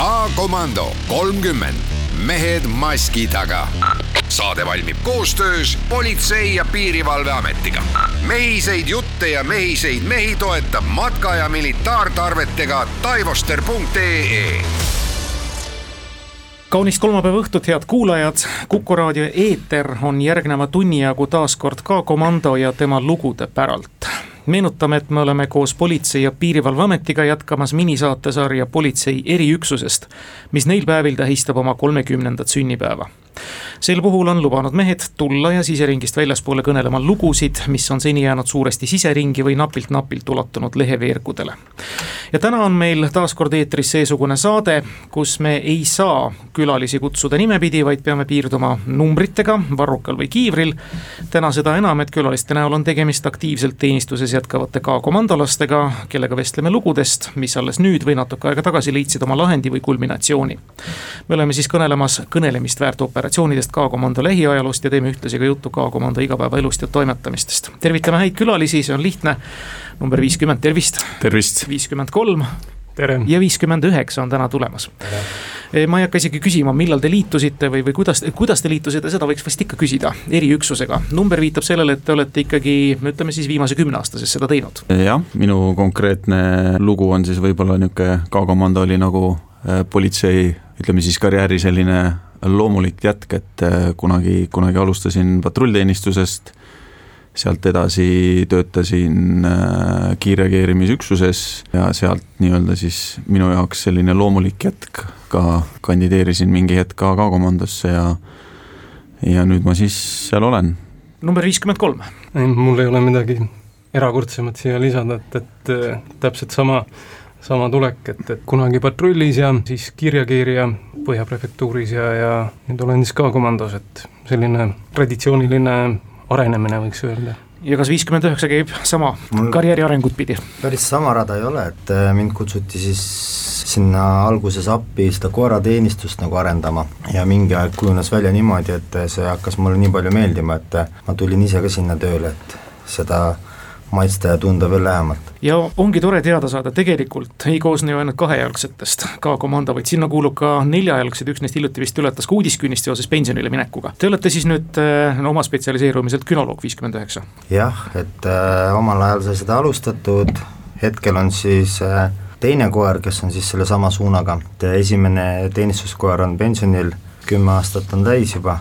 K-komando kolmkümmend, mehed maski taga. saade valmib koostöös Politsei- ja Piirivalveametiga. mehiseid jutte ja mehiseid mehi toetab matka- ja militaartarvetega taivoster.ee kaunist kolmapäeva õhtut, head kuulajad. kuku raadio eeter on järgneva tunni jagu taas kord ka komando ja tema lugude päralt. Meenutame, et me oleme koos Politsei- ja Piirivalveametiga jätkamas minisaatesarja Politsei eriüksusest, mis neil päevil tähistab oma kolmekümnendat sünnipäeva sel puhul on lubanud mehed tulla ja siseringist väljaspoole kõnelema lugusid, mis on seni jäänud suuresti siseringi või napilt-napilt ulatunud leheveergudele. ja täna on meil taas kord eetris seesugune saade, kus me ei saa külalisi kutsuda nimepidi, vaid peame piirduma numbritega, varrukal või kiivril. täna seda enam, et külaliste näol on tegemist aktiivselt teenistuses jätkavate K-komandolastega, kellega vestleme lugudest, mis alles nüüd või natuke aega tagasi leidsid oma lahendi või kulminatsiooni. me oleme siis kõnelemas kõnelemist väärt operatsioonidest K-komando lähiajaloost ja teeme ühtlasi ka juttu K-komando igapäevaelust ja toimetamistest. tervitame häid külalisi, see on lihtne. number viiskümmend, tervist. tervist. viiskümmend kolm. tere. ja viiskümmend üheksa on täna tulemas. ma ei hakka isegi küsima, millal te liitusite või, või kuidas, kuidas te liitusite, seda võiks vast ikka küsida eriüksusega. number viitab sellele, et te olete ikkagi, ütleme siis viimase kümne aasta sees seda teinud. jah, minu konkreetne lugu on siis võib-olla niisugune K-komando oli nagu äh, politsei, ütleme siis karjääri selline loomulik jätk, et äh, kunagi, kunagi alustasin patrullteenistusest, sealt edasi töötasin äh, kiirreageerimisüksuses ja sealt nii-öelda siis minu jaoks selline loomulik jätk, ka kandideerisin mingi hetk ka K-komandosse ja ja nüüd ma siis seal olen. number viiskümmend kolm. mul ei ole midagi erakordsemat siia lisada, et, et äh, täpselt sama sama tulek, et, et kunagi patrullis ja siis kiirreageerija Põhja prefektuuris ja, ja nüüd olen siis ka komandos, et selline traditsiooniline arenemine, võiks öelda. ja kas viiskümmend üheksa käib sama Mul... karjääri arengut pidi? päris sama rada ei ole, et äh, mind kutsuti siis sinna alguses appi seda koerateenistust nagu arendama ja mingi aeg kujunes välja niimoodi, et see hakkas mulle nii palju meeldima, et ma tulin ise ka sinna tööle, et seda maitsta ja tunda veel lähemalt. ja ongi tore teada saada, tegelikult ei koosne ju ainult kahejalgsetest K-komando, vaid sinna kuulub ka neljajalgsed, üks neist hiljuti vist ületas ka uudiskünnist seoses pensionile minekuga. Te olete siis nüüd äh, oma spetsialiseerumiselt günoloog viiskümmend üheksa? jah, et äh, omal ajal sai seda alustatud, hetkel on siis äh, teine koer, kes on siis sellesama suunaga, et esimene teenistuskoer on pensionil, kümme aastat on täis juba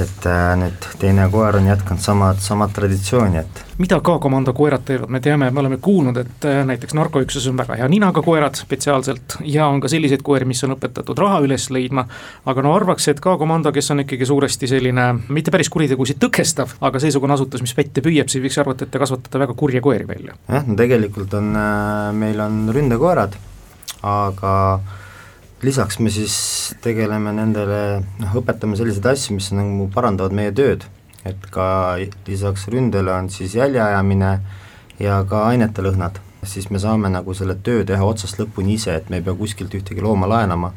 et äh, nüüd teine koer on jätkanud samad, samad traditsiooni, et mida K-komando koerad teevad, me teame, me oleme kuulnud, et äh, näiteks narkoüksuses on väga hea ninaga koerad spetsiaalselt ja on ka selliseid koeri, mis on õpetatud raha üles leidma, aga no arvaks, et K-komando, kes on ikkagi suuresti selline mitte päris kuritegusid tõkestav, aga seesugune asutus, mis pätte püüab, siis võiks arvata, et te kasvatate väga kurje koeri välja. jah, no tegelikult on, äh, meil on ründekoerad, aga lisaks me siis tegeleme nendele, noh, õpetame selliseid asju, mis nagu parandavad meie tööd, et ka lisaks ründele on siis jäljeajamine ja ka ainete lõhnad, siis me saame nagu selle töö teha otsast lõpuni ise, et me ei pea kuskilt ühtegi looma laenama,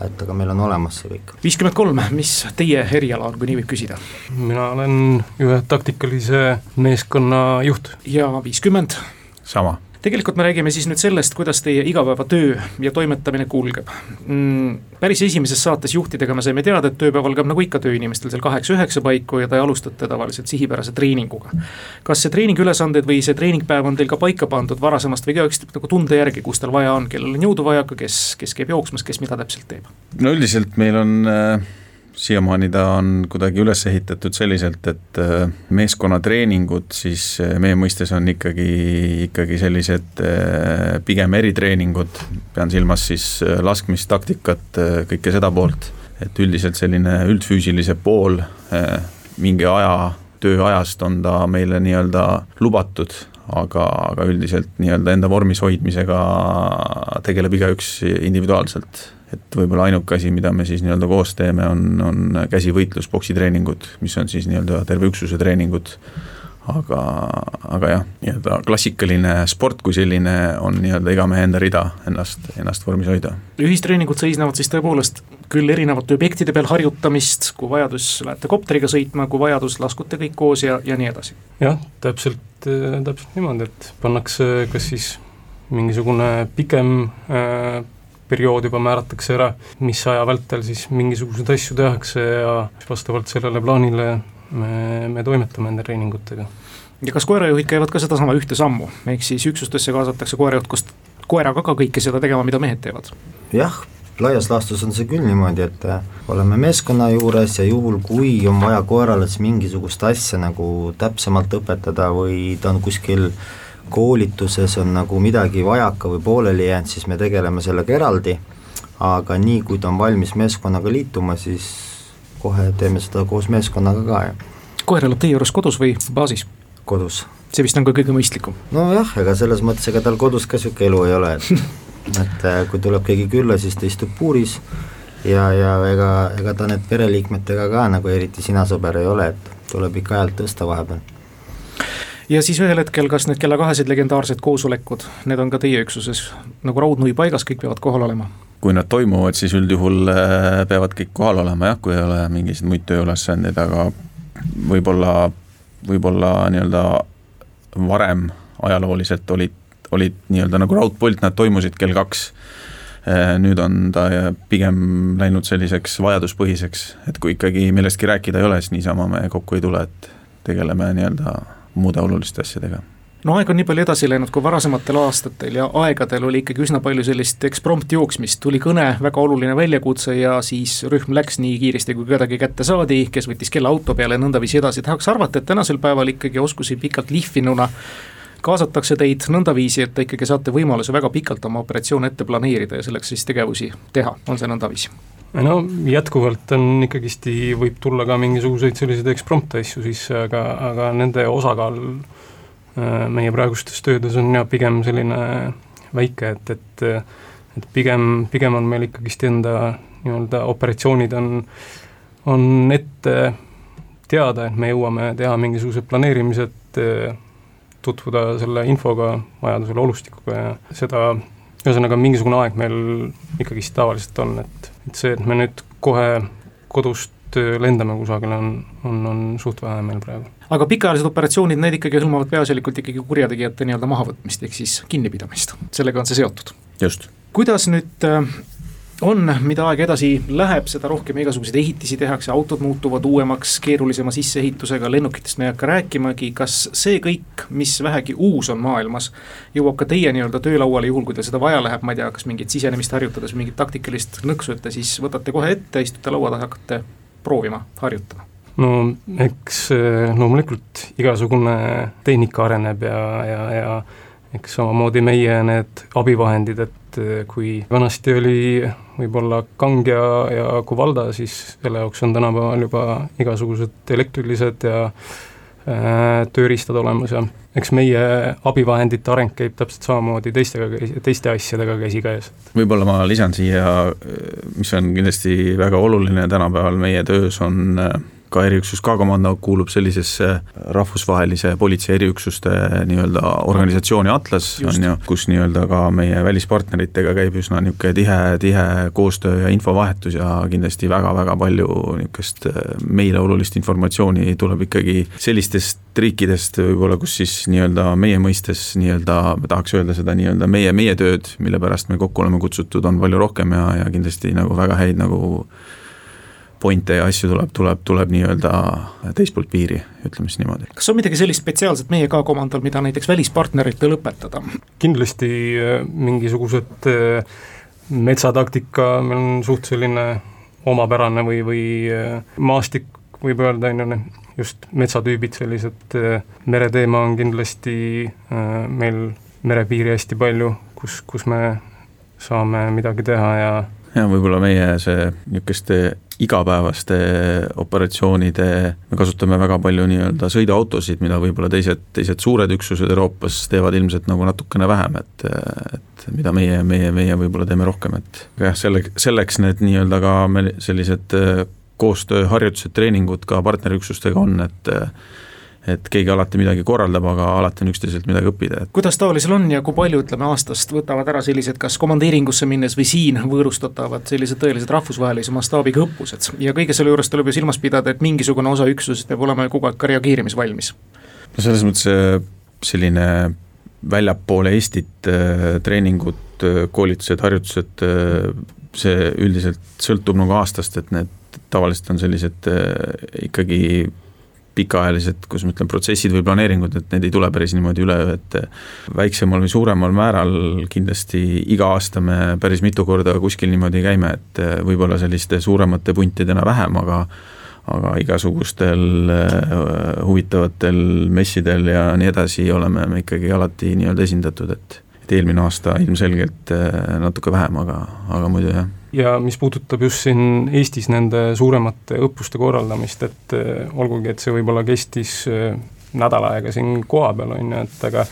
et aga meil on olemas see kõik. viiskümmend kolm, mis teie eriala on, kui nii võib küsida? mina olen ühe taktikalise meeskonna juht. ja viiskümmend? sama tegelikult me räägime siis nüüd sellest, kuidas teie igapäevatöö ja toimetamine kulgeb mm,. päris esimeses saates juhtidega me saime teada, et tööpäev algab nagu ikka tööinimestel seal kaheksa-üheksa paiku ja te alustate tavaliselt sihipärase treeninguga. kas see treeningülesanded või see treeningpäev on teil ka paika pandud varasemast või igaüks nagu tunde järgi, kus tal vaja on, kellel on jõudu vaja, kes, kes käib jooksmas, kes mida täpselt teeb? no üldiselt meil on äh siiamaani ta on kuidagi üles ehitatud selliselt, et äh, meeskonnatreeningud siis äh, meie mõistes on ikkagi, ikkagi sellised äh, pigem eritreeningud, pean silmas siis laskmistaktikat, kõike seda poolt, et üldiselt selline üldfüüsilise pool mingi aja, tööajast on ta meile nii-öelda lubatud, aga, aga üldiselt nii-öelda enda vormis hoidmisega tegeleb igaüks individuaalselt. Et võib-olla ainuke asi, mida me siis nii-öelda koos teeme, on, on käsivõitlus, poksitreeningud, mis on siis nii-öelda terve üksuse treeningud aga, aga jah, nii-öelda klassikaline sport kui selline on nii-öelda iga mehe enda rida ennast, ennast vormis hoida. ühistreeningud seisnevad siis tõepoolest küll erinevate objektide peal harjutamist, kui vajadus lähete kopteriga sõitma, kui vajadus laskute kõik koos ja, ja nii edasi. jah, täpselt, täpselt niimoodi, et pannakse kas siis mingisugune pikem äh, periood juba määratakse ära, mis aja vältel siis mingisuguseid asju tehakse ja vastavalt sellele plaanile me, me toimetame nende treeningutega. ja kas koerajuhid käivad ka sedasama ühte sammu, ehk siis üksustesse kaasatakse koerajuht koos koeraga ka kõike seda tegema, mida mehed teevad? jah, laias laastus on see küll niimoodi, et äh, oleme meeskonna juures ja juhul, kui on vaja koerale siis mingisugust asja nagu täpsemalt õpetada või ta on kuskil koolituses on nagu midagi vajaka või pooleli jäänud, siis me tegeleme sellega eraldi, aga nii, kui ta on valmis meeskonnaga liituma, siis kohe teeme seda koos meeskonnaga ka, jah. koer elab teie juures kodus või baasis? kodus. see vist on ka kõige mõistlikum? nojah, ega selles mõttes, ega tal kodus ka niisugune elu ei ole, et et äh, kui tuleb keegi külla, siis ta istub puuris ja, ja ega, ega ta need pereliikmetega ka nagu eriti sina sõber ei ole, et tuleb ikka häält tõsta vahepeal. Ja siis ühel hetkel, kas need kella kahesed legendaarsed koosolekud, need on ka teie üksuses nagu raudnui paigas, kõik peavad kohal olema? kui nad toimuvad, siis üldjuhul äh, peavad kõik kohal olema jah, kui ei ole mingisuguseid muid tööülesandeid, aga võib-olla, võib-olla nii-öelda varem ajalooliselt olid, olid nii-öelda nagu raudpolt, nad toimusid kell kaks. Äh, nüüd on ta pigem läinud selliseks vajaduspõhiseks, et kui ikkagi millestki rääkida ei ole, siis niisama me kokku ei tule, et tegeleme nii-öelda muude oluliste asjadega. No aeg on nii palju edasi läinud kui varasematel aastatel ja aegadel oli ikkagi üsna palju sellist eksprompt jooksmist, tuli kõne, väga oluline väljakutse ja siis rühm läks nii kiiresti, kui kedagi kätte saadi, kes võttis kella auto peale ja nõndaviisi edasi, tahaks arvata, et tänasel päeval ikkagi oskusi pikalt lihvinuna kaasatakse teid nõndaviisi, et te ikkagi saate võimaluse väga pikalt oma operatsioone ette planeerida ja selleks siis tegevusi teha, on see nõndaviisi? No jätkuvalt on ikkagist, võib tulla ka mingisuguseid selliseid eksprompt asju sisse, aga, aga nende osakaal Äh, meie praegustes töödes on ja pigem selline väike, et, et et pigem, pigem on meil ikkagist enda nii-öelda operatsioonid on, on ette teada, et me jõuame teha mingisugused planeerimised, tutvuda selle infoga, vajadusel olustikuga ja seda, ühesõnaga mingisugune aeg meil ikkagist tavaliselt on, et, et see, et me nüüd kohe kodust lendame kusagile, on, on, on suht vähe meil praegu aga pikaajalised operatsioonid, need ikkagi hõlmavad peaasjalikult ikkagi kurjategijate nii-öelda mahavõtmist, ehk siis kinnipidamist, sellega on see seotud. just. kuidas nüüd äh, on, mida aeg edasi läheb, seda rohkem igasuguseid ehitisi tehakse, autod muutuvad uuemaks, keerulisema sisseehitusega, lennukitest me ei hakka rääkimagi, kas see kõik, mis vähegi uus on maailmas, jõuab ka teie nii-öelda töölauale, juhul kui teil seda vaja läheb, ma ei tea, kas mingit sisenemist harjutades, mingit taktikalist nõksu, et te siis võtate kohe ette, istute laua taha, hakkate proovima, harjutama? no eks eh, loomulikult igasugune tehnika areneb ja, ja, ja eks samamoodi meie need abivahendid, et eh, kui vanasti oli võib-olla Kang ja, ja Kuvalda, siis selle jaoks on tänapäeval juba igasugused elektrilised ja äh, tööriistad olemas ja eks meie abivahendite areng käib täpselt samamoodi teistega, teiste asjadega käsikäes. võib-olla ma lisan siia, mis on kindlasti väga oluline tänapäeval meie töös, on äh, ka eriüksus K-komando kuulub sellisesse rahvusvahelise politsei eriüksuste nii-öelda organisatsiooni Atlas, on ju, kus nii-öelda ka meie välispartneritega käib üsna niisugune tihe, tihe koostöö ja infovahetus ja kindlasti väga-väga palju niisugust äh, meile olulist informatsiooni tuleb ikkagi sellistest riikidest võib-olla, kus siis nii-öelda meie mõistes nii-öelda, tahaks öelda seda nii-öelda meie, meie tööd, mille pärast me kokku oleme kutsutud, on palju rohkem ja, ja kindlasti nagu väga häid nagu pointe ja asju tuleb, tuleb, tuleb nii-öelda teist poolt piiri, ütleme siis niimoodi. kas on midagi sellist spetsiaalset meie K-komandol, mida näiteks välispartneritel õpetada? kindlasti äh, mingisugused äh, metsataktika, meil on suht selline omapärane või, või äh, maastik, võib öelda, on ju, just metsatüübid, sellised, mereteema on kindlasti meil merepiiri hästi palju, kus, kus me saame midagi teha ja jah, võib-olla meie see niisuguste igapäevaste operatsioonide, me kasutame väga palju nii-öelda sõiduautosid, mida võib-olla teised, teised suured üksused Euroopas teevad ilmselt nagu natukene vähem, et et mida meie, meie, meie võib-olla teeme rohkem, et jah, selle, selleks need nii-öelda ka meil sellised koostööharjutused, treeningud ka partnerüksustega on, et et keegi alati midagi korraldab, aga alati on üksteiselt midagi õppida, et kuidas taolisel on ja kui palju, ütleme, aastast võtavad ära sellised kas komandeeringusse minnes või siin võõrustatavad sellised tõelised rahvusvahelise mastaabiga õppused ja kõige selle juures tuleb ju silmas pidada, et mingisugune osa üksusest peab olema ju kogu aeg ka reageerimisvalmis. no selles mõttes äh, selline väljapoole Eestit äh, treeningud, äh, koolitused, harjutused, see üldiselt sõltub nagu aastast, et need tavaliselt on sellised ikkagi pikaajalised, kuidas ma ütlen, protsessid või planeeringud, et need ei tule päris niimoodi üleöö, et väiksemal või suuremal määral kindlasti iga aasta me päris mitu korda kuskil niimoodi käime, et võib-olla selliste suuremate puntidena vähem, aga aga igasugustel äh, huvitavatel messidel ja nii edasi oleme me ikkagi alati nii-öelda esindatud, et et eelmine aasta ilmselgelt natuke vähem, aga, aga muidu jah ja mis puudutab just siin Eestis nende suuremate õppuste korraldamist, et äh, olgugi, et see võib-olla kestis äh, nädal aega siin kohapeal, on ju, et aga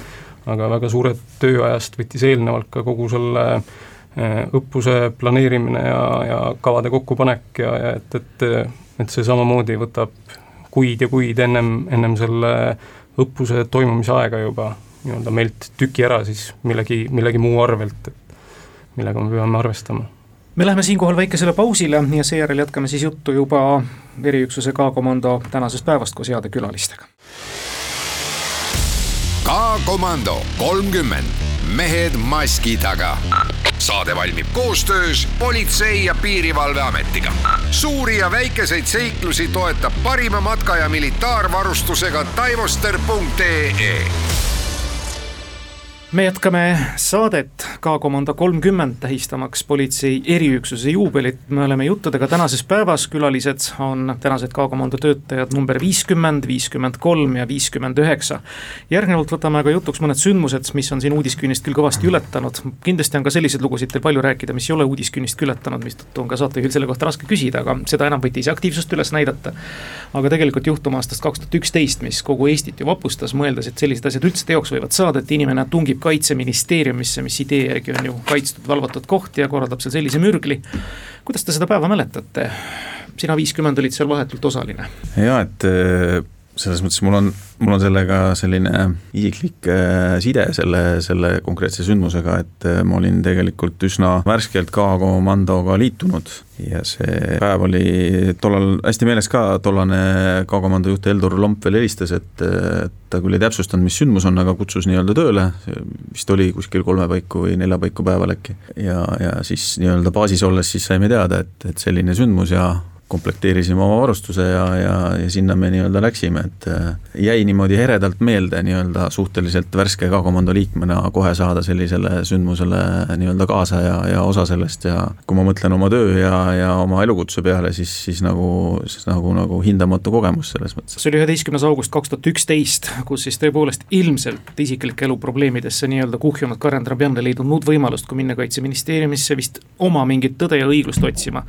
aga väga suure tööajast võttis eelnevalt ka kogu selle õppuse planeerimine ja, ja kavade kokkupanek ja, ja et, et et see samamoodi võtab kuid ja kuid ennem, ennem selle õppuse toimumise aega juba nii-öelda meilt tüki ära siis millegi, millegi muu arvelt, et millega me peame arvestama. Me läheme siinkohal väikesele pausile ja seejärel jätkame siis juttu juba eriüksuse K-komando tänasest päevast koos heade külalistega. K-komando kolmkümmend, mehed maski taga saade valmib koostöös Politsei- ja Piirivalveametiga. suuri ja väikeseid seiklusi toetab parima matka- ja militaarvarustusega taivoster.ee me jätkame saadet K-komando kolmkümmend, tähistamaks politsei eriüksuse juubelit, me oleme juttudega tänases päevas, külalised on tänased K-komando töötajad number viiskümmend, viiskümmend kolm ja viiskümmend üheksa. järgnevalt võtame aga jutuks mõned sündmused, mis on siin uudiskünnist küll kõvasti ületanud, kindlasti on ka selliseid lugusid teil palju rääkida, mis ei ole uudiskünnist ületanud, mistõttu on ka saatejuhil selle kohta raske küsida, aga seda enam võite ise aktiivsust üles näidata. aga tegelikult juhtum aastast kaks tuhat üksteist, mis kogu Eestit ju vapustas, mõeldes, et sellised asjad üldse teoks võivad saada, et inimene tungib kaitseministeeriumisse, mis idee järgi on ju kaitstud, valvatud koht ja korraldab seal sellise mürgli. kuidas te seda päeva mäletate? sina viiskümmend olid seal vahetult osaline. jaa, et selles mõttes mul on, mul on sellega selline isiklik äh, side selle, selle konkreetse sündmusega, et äh, ma olin tegelikult üsna värskelt K-komandoga liitunud ja see päev oli tollal hästi meeles ka, tollane K-komando juht Heldur Lomp veel helistas, et ta küll ei täpsustanud, mis sündmus on, aga kutsus nii-öelda tööle, vist oli kuskil kolme paiku või nelja paiku päeval äkki. ja, ja siis nii-öelda baasis olles siis saime teada, et, et selline sündmus ja komplekteerisime oma varustuse ja, ja, ja sinna me nii-öelda läksime, et äh, jäi niimoodi eredalt meelde nii-öelda suhteliselt värske K-komando liikmena kohe saada sellisele sündmusele nii-öelda kaasa ja, ja osa sellest ja kui ma mõtlen oma töö ja, ja oma elukutsuse peale, siis, siis nagu, siis nagu, nagu hindamatu kogemus selles mõttes. see oli üheteistkümnes august kaks tuhat üksteist, kus siis tõepoolest ilmselt isiklike eluprobleemidesse nii-öelda kuhjunud Karen Trabian ei leidnud muud võimalust, kui minna Kaitseministeeriumisse vist oma mingit tõde ja õiglust otsima.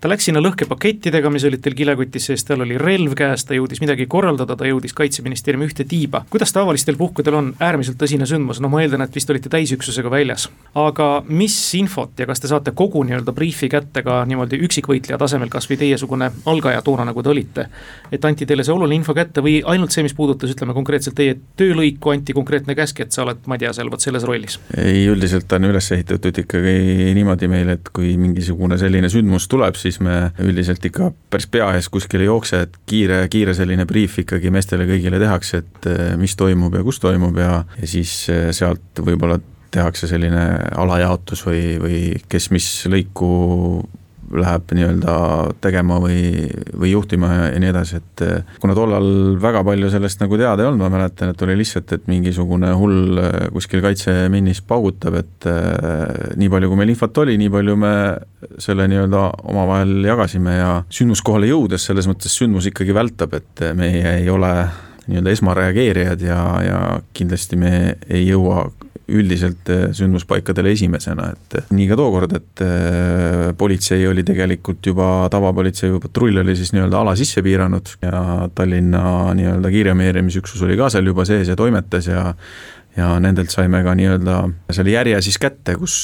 ta läks sinna lõhkepaketti, pakettidega, mis olid teil kilekotis sees, tal oli relv käes, ta jõudis midagi korraldada, ta jõudis kaitseministeeriumi ühte tiiba. kuidas tavalistel puhkudel on, äärmiselt tõsine sündmus, no ma eeldan, et vist olite täisüksusega väljas. aga mis infot ja kas te saate kogu nii-öelda briifi kätte ka niimoodi üksikvõitleja tasemel, kas või teiesugune algaja toona, nagu te olite, et anti teile see oluline info kätte või ainult see, mis puudutas, ütleme konkreetselt teie töölõiku, anti konkreetne käsk, et sa oled, ma ei tea, seal vot selles rollis? ei, üldiselt on üles ehitatud ikkagi niimoodi meil, et kui mingisugune selline sündmus tuleb, siis me üldiselt ikka ikka päris pea ees kuskile ei jookse, et kiire, kiire selline briif ikkagi meestele kõigile tehakse, et eh, mis toimub ja kus toimub ja, ja siis eh, sealt võib-olla tehakse selline alajaotus või, või kes mis lõiku läheb nii-öelda tegema või, või juhtima ja, nii edasi, et eh, kuna tollal väga palju sellest nagu teada ei olnud, ma mäletan, et oli lihtsalt, et mingisugune hull eh, kuskil kaitseminnis paugutab, et äh, nii palju, kui meil infot oli, nii palju me selle nii-öelda omavahel jagasime ja sündmuskohale jõudes selles mõttes sündmus ikkagi vältab, et meie ei ole nii-öelda esmareageerijad ja, ja kindlasti me ei jõua üldiselt sündmuspaikadele esimesena, et nii ka tookord, et politsei oli tegelikult juba, tavapolitsei või patrull oli siis nii-öelda ala sisse piiranud ja Tallinna nii-öelda kiirreageerimisüksus oli ka seal juba sees ja toimetas ja ja nendelt saime ka nii-öelda selle järje siis kätte, kus,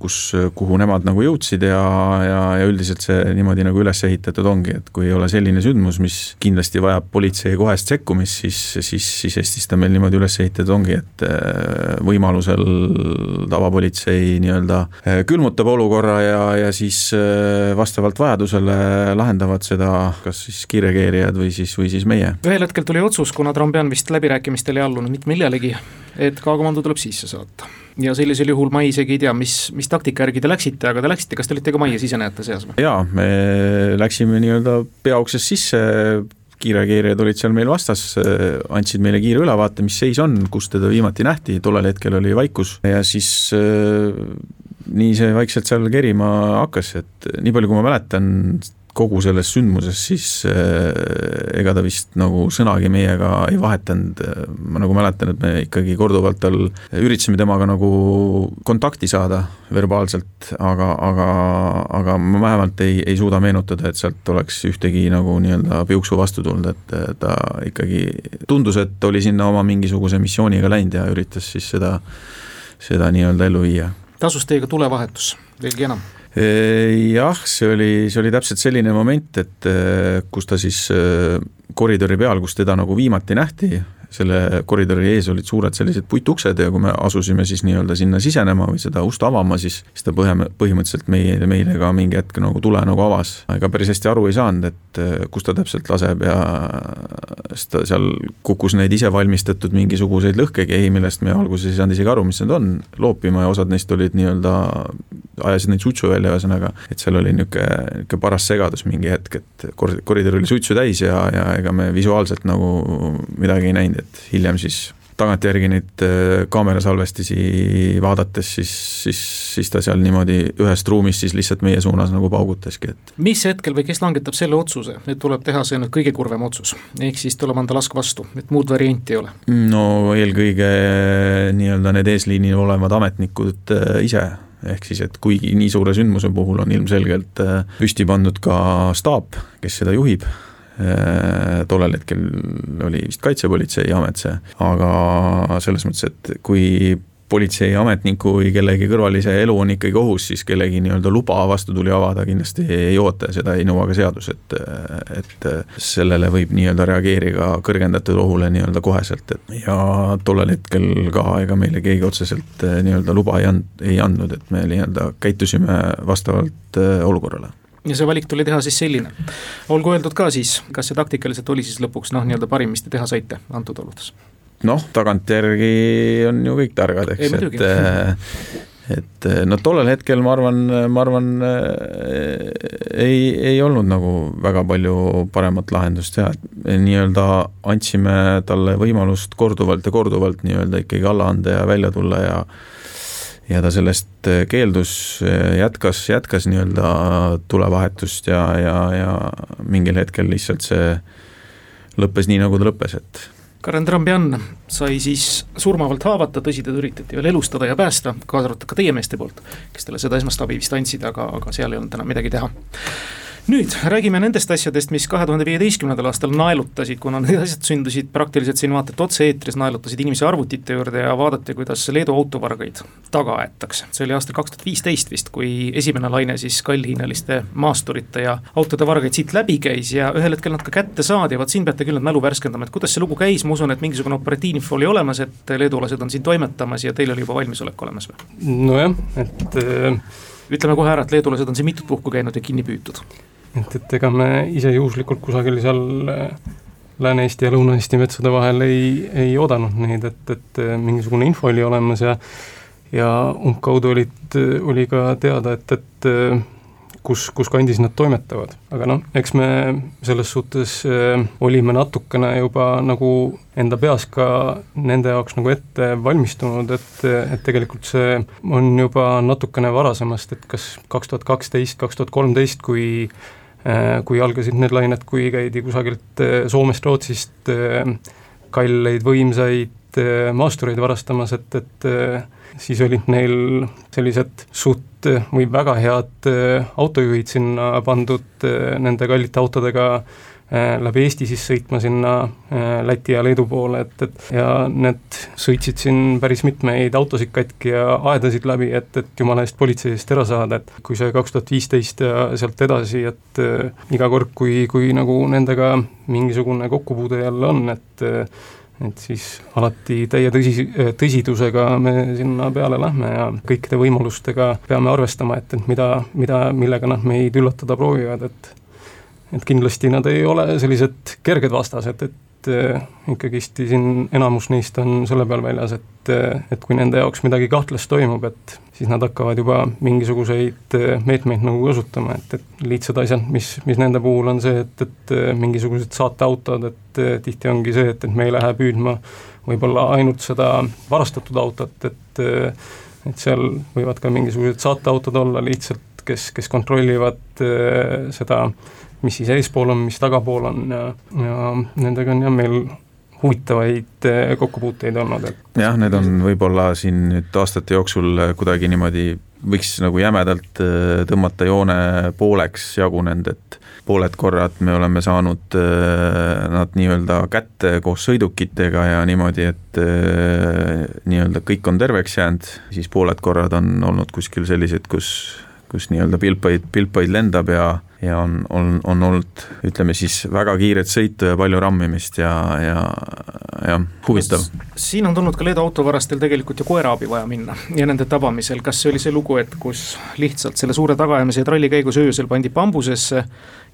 kus, kuhu nemad nagu jõudsid ja, ja, ja üldiselt see niimoodi nagu üles ehitatud ongi, et kui ei ole selline sündmus, mis kindlasti vajab politsei kohest sekkumist, siis, siis, siis Eestis ta meil niimoodi üles ehitatud ongi, et äh, võimalusel tavapolitsei nii-öelda äh, külmutab olukorra ja, ja siis äh, vastavalt vajadusele lahendavad seda kas siis kiirreageerijad või siis, või siis meie. ühel hetkel tuli otsus, kuna Trambian vist läbirääkimistele ei allunud mitte millelegi, et K-komando tuleb sisse saata. ja sellisel juhul ma isegi ei tea, mis, mis taktika järgi te läksite, aga te läksite, kas te olite ka majja sisenejate seas või? jaa, me läksime nii-öelda peauksest sisse, kiirreageerijad olid seal meil vastas, andsid meile kiire ülevaate, mis seis on, kus teda viimati nähti, tollel hetkel oli vaikus ja siis nii see vaikselt seal kerima hakkas, et nii palju, kui ma mäletan, kogu sellest sündmusest, siis äh, ega ta vist nagu sõnagi meiega ei vahetanud, ma nagu mäletan, et me ikkagi korduvalt tal üritasime temaga nagu kontakti saada verbaalselt, aga, aga, aga ma vähemalt ei, ei suuda meenutada, et sealt oleks ühtegi nagu nii-öelda piuksu vastu tulnud, et ta ikkagi tundus, et oli sinna oma mingisuguse missiooniga läinud ja üritas siis seda, seda nii-öelda ellu viia. tasus teiega tulevahetus, veelgi enam jah, see oli, see oli täpselt selline moment, et kus ta siis koridori peal, kus teda nagu viimati nähti, selle koridori ees olid suured sellised puituksed ja kui me asusime siis nii-öelda sinna sisenema või seda ust avama, siis, ta põhja, põhimõtteliselt meie, meile ka mingi hetk nagu tule nagu avas. ega päris hästi aru ei saanud, et eh, kus ta täpselt laseb ja siis ta seal kukkus neid isevalmistatud mingisuguseid lõhkekehi, millest me alguses ei saanud isegi aru, mis need on, loopima ja osad neist olid nii-öelda, ajasid neid suitsu välja, ühesõnaga, et seal oli niisugune, niisugune paras segadus mingi hetk, et koridor oli suitsu täis ja, ja ega me visuaalselt nagu midagi ei näinud et hiljem siis tagantjärgi neid äh, kaamerasalvestisi vaadates, siis, siis, siis ta seal niimoodi ühest ruumist siis lihtsalt meie suunas nagu paugutaski, et mis hetkel või kes langetab selle otsuse, et tuleb teha see nüüd kõige kurvem otsus, ehk siis tuleb anda lask vastu, et muud varianti ei ole? no eelkõige nii-öelda need eesliinil olevad ametnikud äh, ise, ehk siis, et kuigi nii suure sündmuse puhul on ilmselgelt äh, püsti pandud ka staap, kes seda juhib Äh, tollel hetkel oli vist Kaitsepolitseiamet see, aga selles mõttes, et kui politseiametniku või kellegi kõrvalise elu on ikkagi ohus, siis kellegi nii-öelda luba vastutuli avada kindlasti ei oota ja seda ei nõua ka seadus, et et sellele võib nii-öelda reageerida kõrgendatud ohule nii-öelda koheselt, et ja tollel hetkel ka ega meile keegi otseselt nii-öelda luba ei and-, ei andnud, et me nii-öelda käitusime vastavalt olukorrale ja see valik tuli teha siis selline. olgu öeldud ka siis, kas see taktikaliselt oli siis lõpuks noh, nii-öelda parim, mis te teha saite antud oludes? noh, tagantjärgi on ju kõik targad, eks, et äh, et no tollel hetkel ma arvan, ma arvan äh, ei, ei olnud nagu väga palju paremat lahendust et nii-öelda andsime talle võimalust korduvalt ja korduvalt nii-öelda ikkagi alla anda ja välja tulla ja ja ta sellest äh, keeldus, äh, jätkas, jätkas nii-öelda tulevahetust ja, ja, ja mingil hetkel lihtsalt see lõppes nii, nagu ta lõppes, et Karen Trambian sai siis surmavalt haavata, tõsi, teda üritati veel elustada ja päästa, kaasa arvatud ka teie meeste poolt, kes talle seda esmast abi vist andsid, aga, aga seal ei olnud enam midagi teha nüüd räägime nendest asjadest, mis kahe tuhande viieteistkümnendal aastal naelutasid, kuna need asjad sündisid praktiliselt siin vaata et otse-eetris, naelutasid inimesi arvutite juurde ja vaadati, kuidas Leedu autovargaid taga aetakse. see oli aastal kaks tuhat viisteist vist, kui esimene laine siis kallhinnaliste maasturite ja autode vargaid siit läbi käis ja ühel hetkel nad ka kätte saadi ja vot siin peate küll nüüd mälu värskendama, et kuidas see lugu käis, ma usun, et mingisugune operatiivinfo oli olemas, et leedulased on siin toimetamas ja teil oli juba valmisolek olemas või? nojah, et äh... ütleme kohe ära, et leedulased on siin mitut puhku käinud ja kinni püütud et, et ega me ise juhuslikult kusagil seal äh, Lääne-Eesti ja Lõuna-Eesti metsade vahel ei, ei oodanud neid, et, et äh, mingisugune info oli olemas ja ja umbkaudu olid, oli ka teada, et, et äh, kus, kus kandis nad toimetavad. aga noh, eks me selles suhtes äh, olime natukene juba nagu enda peas ka nende jaoks nagu ette valmistunud, et, et tegelikult see on juba natukene varasemast, et kas kaks tuhat kaksteist, kaks tuhat kolmteist, kui Äh, kui algasid need lained, kui käidi kusagilt äh, Soomest, Rootsist äh, kalleid, võimsaid maastureid varastamas, et, et siis olid neil sellised suht või väga head autojuhid sinna pandud nende kallite autodega Äh, läbi Eesti siis sõitma sinna äh, Läti ja Leedu poole, et, et ja need sõitsid siin päris mitmeid autosid katki ja aedasid läbi, et, et jumala eest politsei eest ära saada, et kui see kaks tuhat viisteist ja sealt edasi, et äh, iga kord, kui, kui nagu nendega mingisugune kokkupuude jälle on, et et siis alati täie tõsi, tõsidusega me sinna peale lähme ja kõikide võimalustega peame arvestama, et, et mida, mida, millega nad meid üllatada proovivad, et et kindlasti nad ei ole sellised kerged vastased, et äh, ikkagist siin enamus neist on selle peal väljas, et, äh, et kui nende jaoks midagi kahtlast toimub, et siis nad hakkavad juba mingisuguseid äh, meetmeid nagu kasutama, et, et lihtsad asjad, mis, mis nende puhul on see, et, et mingisugused saateautod, et tihti ongi see, et, et me ei lähe püüdma võib-olla ainult seda varastatud autot, et et seal võivad ka mingisugused saateautod olla lihtsalt, kes, kes kontrollivad seda äh, mis siis eespool on, mis tagapool on ja, ja nendega on jah, meil huvitavaid eh, kokkupuuteid olnud, et jah, need on võib-olla siin nüüd aastate jooksul kuidagi niimoodi, võiks nagu jämedalt eh, tõmmata joone pooleks jagunenud, et pooled korrad me oleme saanud eh, nad nii-öelda kätte koos sõidukitega ja niimoodi, et nii-öelda kõik on terveks jäänud, siis pooled korrad on olnud kuskil sellised, kus kus nii-öelda pilpaid, pilpaid lendab ja, ja on, on, on olnud ütleme siis väga kiiret sõitu ja palju rammimist ja, ja jah, huvitav. siin on tulnud ka Leedu autovarastel tegelikult ju koeraabi vaja minna ja nende tabamisel, kas see oli see lugu, et kus lihtsalt selle suure tagaajamise ja tralli käigus öösel pandi bambusesse,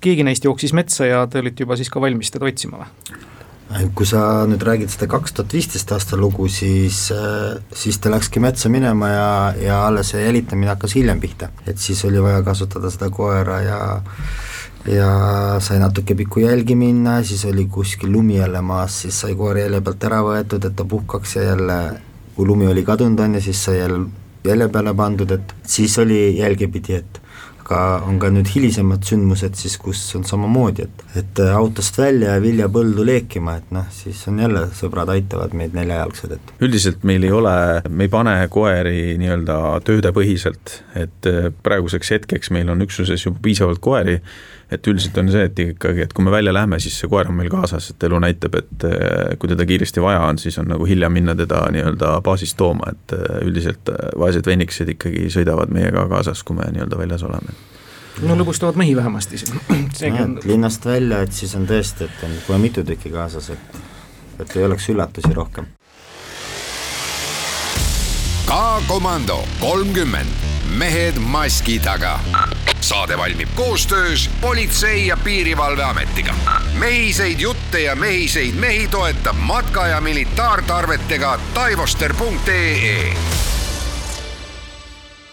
keegi neist jooksis metsa ja te olite juba siis ka valmis teda otsima või? Kui sa nüüd räägid seda kaks tuhat viisteist aasta lugu, siis, äh, siis ta läkski metsa minema ja, ja alles see jälitamine hakkas hiljem pihta. et siis oli vaja kasutada seda koera ja ja sai natuke pikku jälgi minna, siis oli kuskil lumi jälle maas, siis sai koer jälje pealt ära võetud, et ta puhkaks ja jälle kui lumi oli kadunud, on ju, siis sai jälle jälje peale pandud, et siis oli jälge pidi, et aga on ka nüüd hilisemad sündmused siis, kus on samamoodi, et, et autost välja ja viljapõldu leekima, et noh, siis on jälle sõbrad aitavad meid neljajalgsed, et. Üldiselt meil ei ole, me ei pane koeri nii-öelda töödepõhiselt, et praeguseks hetkeks meil on üksuses juba piisavalt koeri, et üldiselt on see, et ikkagi, et kui me välja läheme, siis see koer on meil kaasas, et elu näitab, et äh, kui teda kiiresti vaja on, siis on nagu hilja minna teda nii-öelda baasist tooma, et üldiselt vaesed vennikesed ikkagi sõidavad meiega kaasas, kui me nii-öelda väljas oleme no lõbustavad mehi vähemasti siin. On... linnast välja, et siis on tõesti, et on kohe mitu tükki kaasas, et, et ei oleks üllatusi rohkem. K-komando kolmkümmend, mehed maski taga. Saade valmib koostöös Politsei- ja Piirivalveametiga. mehiseid jutte ja mehiseid mehi toetab matka- ja militaartarvetega taivoster.ee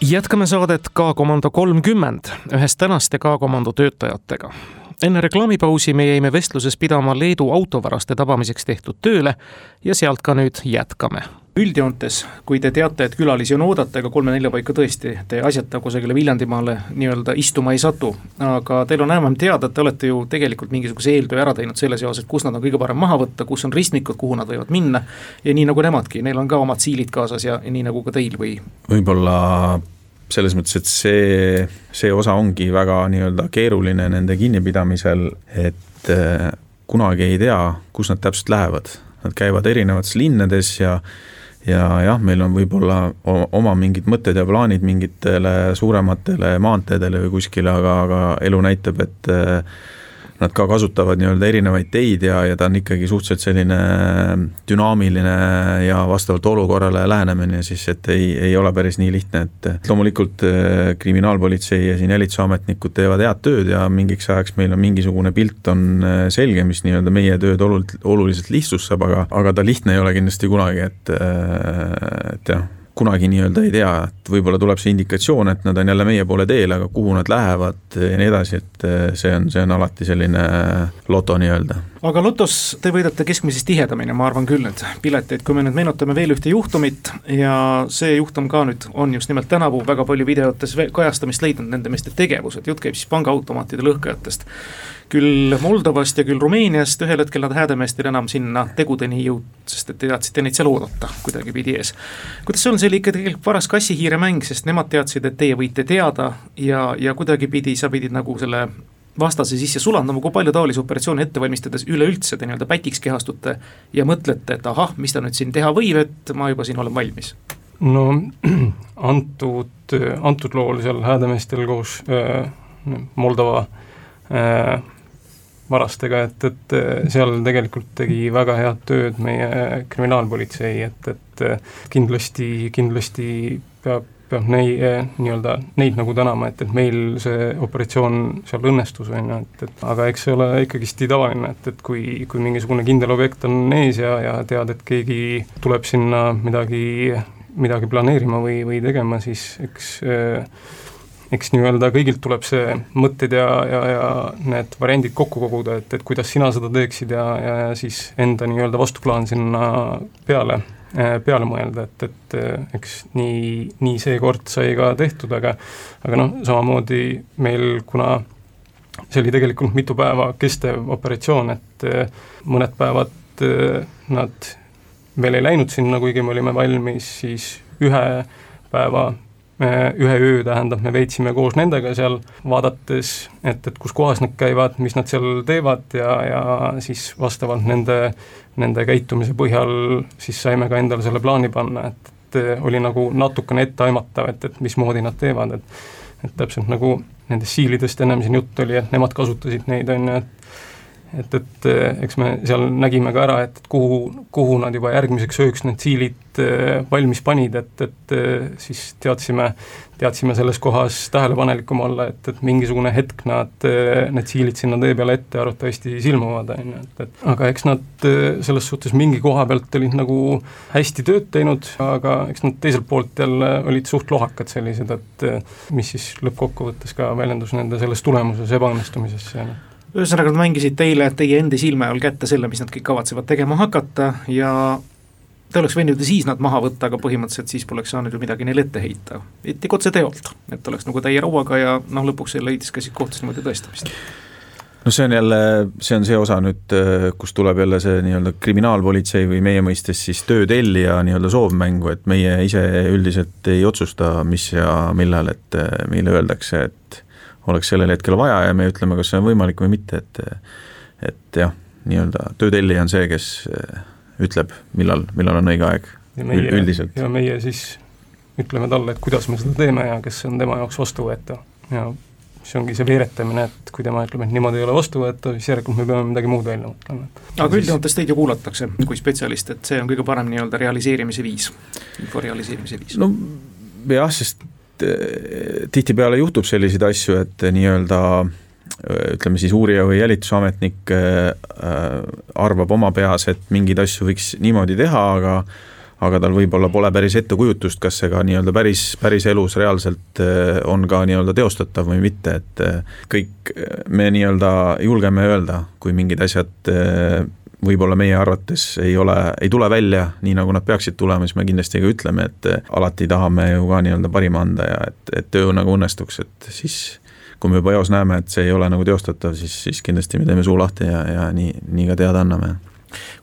jätkame saadet K-komando kolmkümmend ühest tänaste K-komando töötajatega. enne reklaamipausi me jäime vestluses pidama Leedu autovaraste tabamiseks tehtud tööle ja sealt ka nüüd jätkame üldjoontes, kui te teate, et külalisi on oodata, ega kolme-nelja paika tõesti te asjata kusagile Viljandimaale nii-öelda istuma ei satu. aga teil on enam-vähem teada, et te olete ju tegelikult mingisuguse eeltöö ära teinud selles osas, et kus nad on kõige parem maha võtta, kus on ristmikud, kuhu nad võivad minna. ja nii nagu nemadki, neil on ka omad siilid kaasas ja, ja nii nagu ka teil või? võib-olla selles mõttes, et see, see osa ongi väga nii-öelda keeruline nende kinnipidamisel, et äh, kunagi ei tea, kus nad täpselt lähevad. Nad käivad erinevates linnades ja ja jah, meil on võib-olla oma mingid mõtted ja plaanid mingitele suurematele maanteedele või kuskile, aga, aga elu näitab, et nad ka kasutavad nii-öelda erinevaid teid ja, ja ta on ikkagi suhteliselt selline dünaamiline ja vastavalt olukorrale lähenemine siis, et ei, ei ole päris nii lihtne, et loomulikult äh, kriminaalpolitsei ja siin jälitusametnikud teevad head tööd ja mingiks ajaks meil on mingisugune pilt on äh, selge, mis nii-öelda meie tööd olult-, oluliselt lihtsustab, aga, aga ta lihtne ei ole kindlasti kunagi, et, äh, et jah, kunagi nii-öelda ei tea, et võib-olla tuleb see indikatsioon, et nad on jälle meie poole teel, aga kuhu nad lähevad ja nii edasi, et see on, see on alati selline loto nii-öelda. aga lotos te võidate keskmisest tihedamini, ma arvan küll, need pileteid, kui me nüüd meenutame veel ühte juhtumit ja see juhtum ka nüüd on just nimelt tänavu väga palju videotes kajastamist leidnud, nende meeste tegevused, jutt käib siis pangaautomaatide lõhkajatest küll Moldovast ja küll Rumeeniast, ühel hetkel nad Häädemeestel enam sinna tegudeni ei jõudnud, sest et te teadsite neid seal oodata kuidagipidi ees. kuidas see on, see oli ikka tegelikult paras kassihiire mäng, sest nemad teadsid, et teie võite teada ja, ja kuidagipidi sa pidid nagu selle vastase sisse sulandama, kui palju taolisi operatsioone ette valmistades üleüldse te nii-öelda pätiks kehastute ja mõtlete, et ahah, mis ta nüüd siin teha võib, et ma juba siin olen valmis? no antud, antud lool seal Häädemeestel koos äh, Moldova äh, varastega, et, et äh, seal tegelikult tegi väga head tööd meie kriminaalpolitsei, et, et äh, kindlasti, kindlasti peab, peab nei-, äh, nii-öelda neid nagu tänama, et, et meil see operatsioon seal õnnestus, on ju, et, et aga eks see ole ikkagist tavaline, et, et kui, kui mingisugune kindel objekt on ees ja, ja tead, et keegi tuleb sinna midagi, midagi planeerima või, või tegema, siis eks äh, eks nii-öelda kõigilt tuleb see mõtted ja, ja, ja need variandid kokku koguda, et, et kuidas sina seda teeksid ja, ja, siis enda nii-öelda vastuplaan sinna peale, eh, peale mõelda, et, et eh, eks nii, nii seekord sai ka tehtud, aga aga noh, samamoodi meil, kuna see oli tegelikult mitu päeva kestev operatsioon, et eh, mõned päevad nad veel ei läinud sinna, kuigi me olime valmis, siis ühe päeva ühe öö, tähendab, me veetsime koos nendega seal, vaadates, et, et kus kohas nad käivad, mis nad seal teevad ja, ja siis vastavalt nende, nende käitumise põhjal siis saime ka endale selle plaani panna, et, et oli nagu natukene etteaimatav, et, et mismoodi nad teevad, et et täpselt nagu nendest siilidest ennem siin jutt oli, et nemad kasutasid neid, on ju, et et, et eks me seal nägime ka ära, et kuhu, kuhu nad juba järgmiseks ööks need siilid eh, valmis panid, et, et eh, siis teadsime, teadsime selles kohas tähelepanelikum olla, et, et mingisugune hetk nad, need siilid sinna tee peale ette arvatavasti silmuvad, on ju, et, et aga eks nad selles suhtes mingi koha pealt olid nagu hästi tööd teinud, aga eks nad teiselt poolt jälle olid suht lohakad sellised, et mis siis lõppkokkuvõttes ka väljendus nende selles tulemuses ebaõnnestumises ja noh ühesõnaga, nad mängisid teile teie endi silme all kätte selle, mis nad kõik kavatsevad tegema hakata ja te oleks võinud ju siis nad maha võtta, aga põhimõtteliselt siis poleks saanud ju midagi neile ette heita. ikkagi otse teolt, et oleks nagu täie rauaga ja noh, lõpuks see leidis ka siit kohtus niimoodi tõestamist no see on jälle, see on see osa nüüd, kus tuleb jälle see nii-öelda kriminaalpolitsei või meie mõistes siis töötellija nii-öelda soovmängu, et meie ise üldiselt ei otsusta, mis ja millal, et meile öeldakse, et oleks sellel hetkel vaja ja me ütleme, kas see on võimalik või mitte, et et jah, nii-öelda töötellija on see, kes eh, ütleb, millal, millal on õige aeg ja meie, üldiselt. ja meie siis ütleme talle, et kuidas me seda teeme ja kes on tema jaoks vastuvõetav ja see ongi see veeretamine, et kui tema ütleb, et niimoodi ei ole vastuvõetav, siis järelikult me peame midagi muud välja mõtlema. aga üldjoontes teid ju kuulatakse kui spetsialist, et see on kõige parem nii-öelda realiseerimise viis, info realiseerimise viis? no jah, sest Eh, tihtipeale juhtub selliseid asju, et nii-öelda eh, ütleme siis uurija või jälitusametnik eh, arvab oma peas, et mingeid asju võiks niimoodi teha, aga aga tal võib-olla pole päris ettekujutust, kas see ka nii-öelda päris, päris elus reaalselt on ka nii-öelda teostatav või mitte, et kõik me nii-öelda julgeme öelda, kui mingid asjad võib-olla meie arvates ei ole, ei tule välja nii, nagu nad peaksid tulema, siis me kindlasti ka ütleme, et alati tahame ju ka nii-öelda parima anda ja et, et töö nagu õnnestuks, et siis kui me juba eos näeme, et see ei ole nagu teostatav, siis, siis kindlasti me teeme suu lahti ja, ja nii, nii ka teada anname.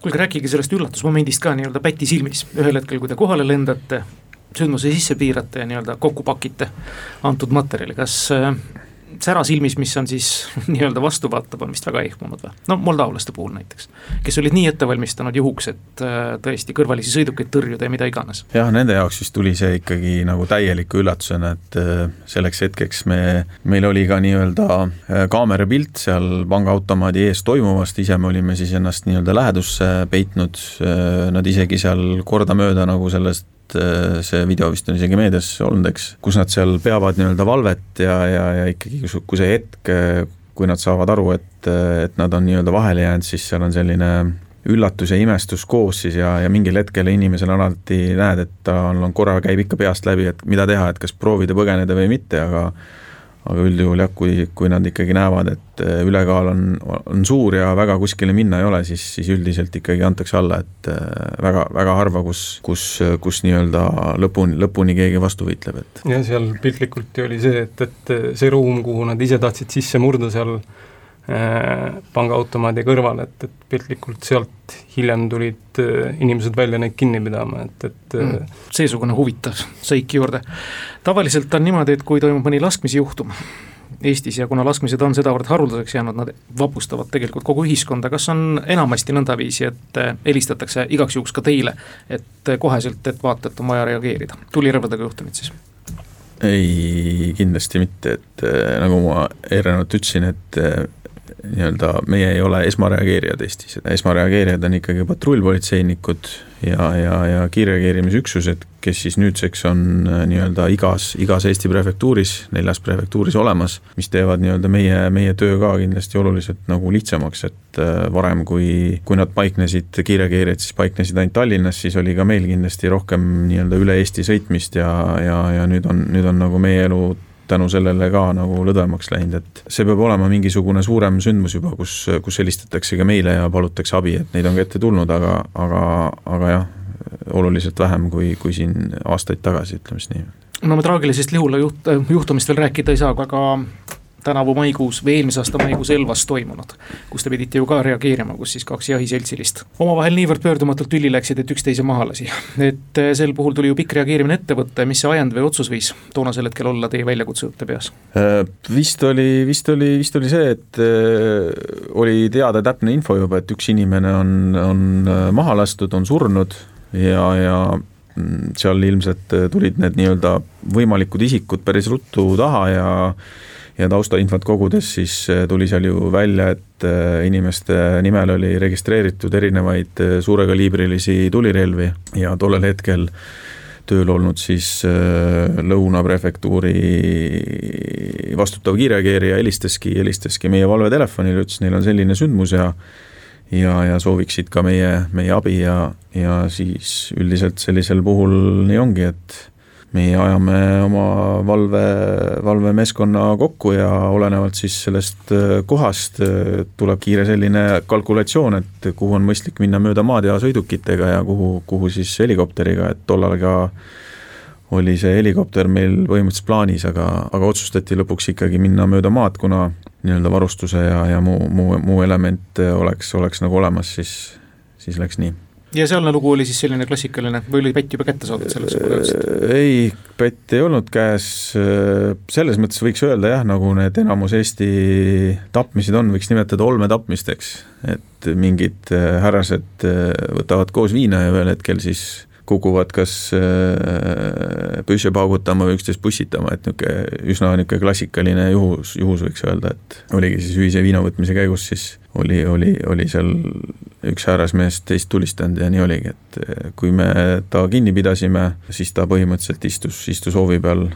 kuulge, rääkige sellest üllatusmomendist ka nii-öelda päti silmis, ühel hetkel, kui te kohale lendate, sündmuse sisse piirate ja nii-öelda kokku pakite antud materjali, kas sära silmis, mis on siis nii-öelda vastu vaatab, on vist väga ehmunud või? no moldavlaste puhul näiteks, kes olid nii ette valmistanud juhuks, et äh, tõesti kõrvalisi sõidukeid tõrjuda ja mida iganes. jah, nende jaoks vist tuli see ikkagi nagu täieliku üllatusena, et äh, selleks hetkeks me, meil oli ka nii-öelda äh, kaamerapilt seal pangaautomaadi ees toimuvast, ise me olime siis ennast nii-öelda lähedusse peitnud, nad isegi seal kordamööda nagu sellest et äh, see video vist on isegi meedias olnud, eks, kus nad seal peavad nii-öelda valvet ja, ja, ja ikkagi, kui see hetk, kui nad saavad aru, et, et nad on nii-öelda vahele jäänud, siis seal on selline üllatus ja imestus koos siis ja, ja mingil hetkel inimesel alati näed, et tal on korra, käib ikka peast läbi, et mida teha, et kas proovida põgeneda või mitte, aga aga üldjuhul jah, kui, kui nad ikkagi näevad, et äh, ülekaal on, on suur ja väga kuskile minna ei ole, siis, siis üldiselt ikkagi antakse alla, et äh, väga, väga harva, kus, kus, kus nii-öelda lõpuni, lõpuni keegi vastu võitleb, et. jah, seal piltlikult ju oli see, et, et see ruum, kuhu nad ise tahtsid sisse murda seal pangaautomaadi kõrval, et, et piltlikult sealt hiljem tulid äh, inimesed välja neid kinni pidama, et, et äh, mm, seesugune huvitav seik juurde. tavaliselt on niimoodi, et kui toimub mõni laskmisjuhtum Eestis ja kuna laskmised on sedavõrd haruldaseks jäänud, nad vapustavad tegelikult kogu ühiskonda, kas on enamasti nõndaviisi, et helistatakse igaks juhuks ka teile, et koheselt, et vaata, et on vaja reageerida, tulirõvedega juhtumid siis? ei, kindlasti mitte, et nagu ma eelnevalt ütlesin, et nii-öelda meie ei ole esmareageerijad Eestis, esmareageerijad on ikkagi patrullpolitseinikud ja, ja, ja kiirreageerimisüksused, kes siis nüüdseks on äh, nii-öelda igas, igas Eesti prefektuuris, neljas prefektuuris olemas, mis teevad nii-öelda meie, meie töö ka kindlasti oluliselt nagu lihtsamaks, et äh, varem, kui, kui nad paiknesid, kiirreageerijad siis paiknesid ainult Tallinnas, siis oli ka meil kindlasti rohkem nii-öelda üle Eesti sõitmist ja, ja, ja nüüd on, nüüd on nagu meie elu tänu sellele ka nagu lõdvemaks läinud, et see peab olema mingisugune suurem sündmus juba, kus, kus helistatakse ka meile ja palutakse abi, et neid on ka ette tulnud, aga, aga, aga jah, oluliselt vähem kui, kui siin aastaid tagasi, ütleme siis nii. no me traagilisest Lihula juht, juhtumist veel rääkida ei saa, aga tänavu maikuus või eelmise aasta maikuus Elvas toimunud, kus te pidite ju ka reageerima, kus siis kaks jahiseltsilist omavahel niivõrd pöördumatult tülli läksid, et üksteise maha lasi. et eh, sel puhul tuli ju pikk reageerimine ette võtta ja mis see ajend või otsus võis toonasel hetkel olla teie väljakutsujate peas? Äh, vist oli, vist oli, vist oli see, et äh, oli teada täpne info juba, et üks inimene on, on äh, maha lastud, on surnud ja, ja mm, seal ilmselt tulid need nii-öelda võimalikud isikud päris ruttu taha ja ja taustainfot kogudes siis äh, tuli seal ju välja, et äh, inimeste nimel oli registreeritud erinevaid äh, suurekaliibrilisi tulirelvi ja tollel hetkel tööl olnud siis Lõuna prefektuuri vastutav kiirreageerija helistaski, helistaski meie valvetelefonile, ütles, neil on selline sündmus ja ja, ja sooviksid ka meie, meie abi ja, ja siis üldiselt sellisel puhul nii ongi, et meie ajame oma valve, valvemeeskonna kokku ja olenevalt siis sellest äh, kohast äh, tuleb kiire selline kalkulatsioon, et kuhu on mõistlik minna mööda maad ja sõidukitega ja kuhu, kuhu siis helikopteriga, et tollal ka oli see helikopter meil põhimõtteliselt plaanis, aga, aga otsustati lõpuks ikkagi minna mööda maad, kuna nii-öelda varustuse ja, ja muu, muu, muu element oleks, oleks nagu olemas, siis, siis läks nii ja sealne lugu oli siis selline klassikaline või oli pätt juba kätte saadud selleks, kui jõudsid? ei, pätt ei olnud käes, selles mõttes võiks öelda jah, nagu need enamus Eesti tapmised on, võiks nimetada olmetapmisteks, et mingid härrased võtavad koos viina ja ühel hetkel siis kukuvad kas püsse paugutama või üksteist pussitama, et niisugune üsna niisugune klassikaline juhus, juhus võiks öelda, et oligi siis ühise viina võtmise käigus siis oli, oli, oli seal üks härrasmees teist tulistanud ja nii oligi, et eh, kui me ta kinni pidasime, siis ta põhimõtteliselt istus, istus hoovi peal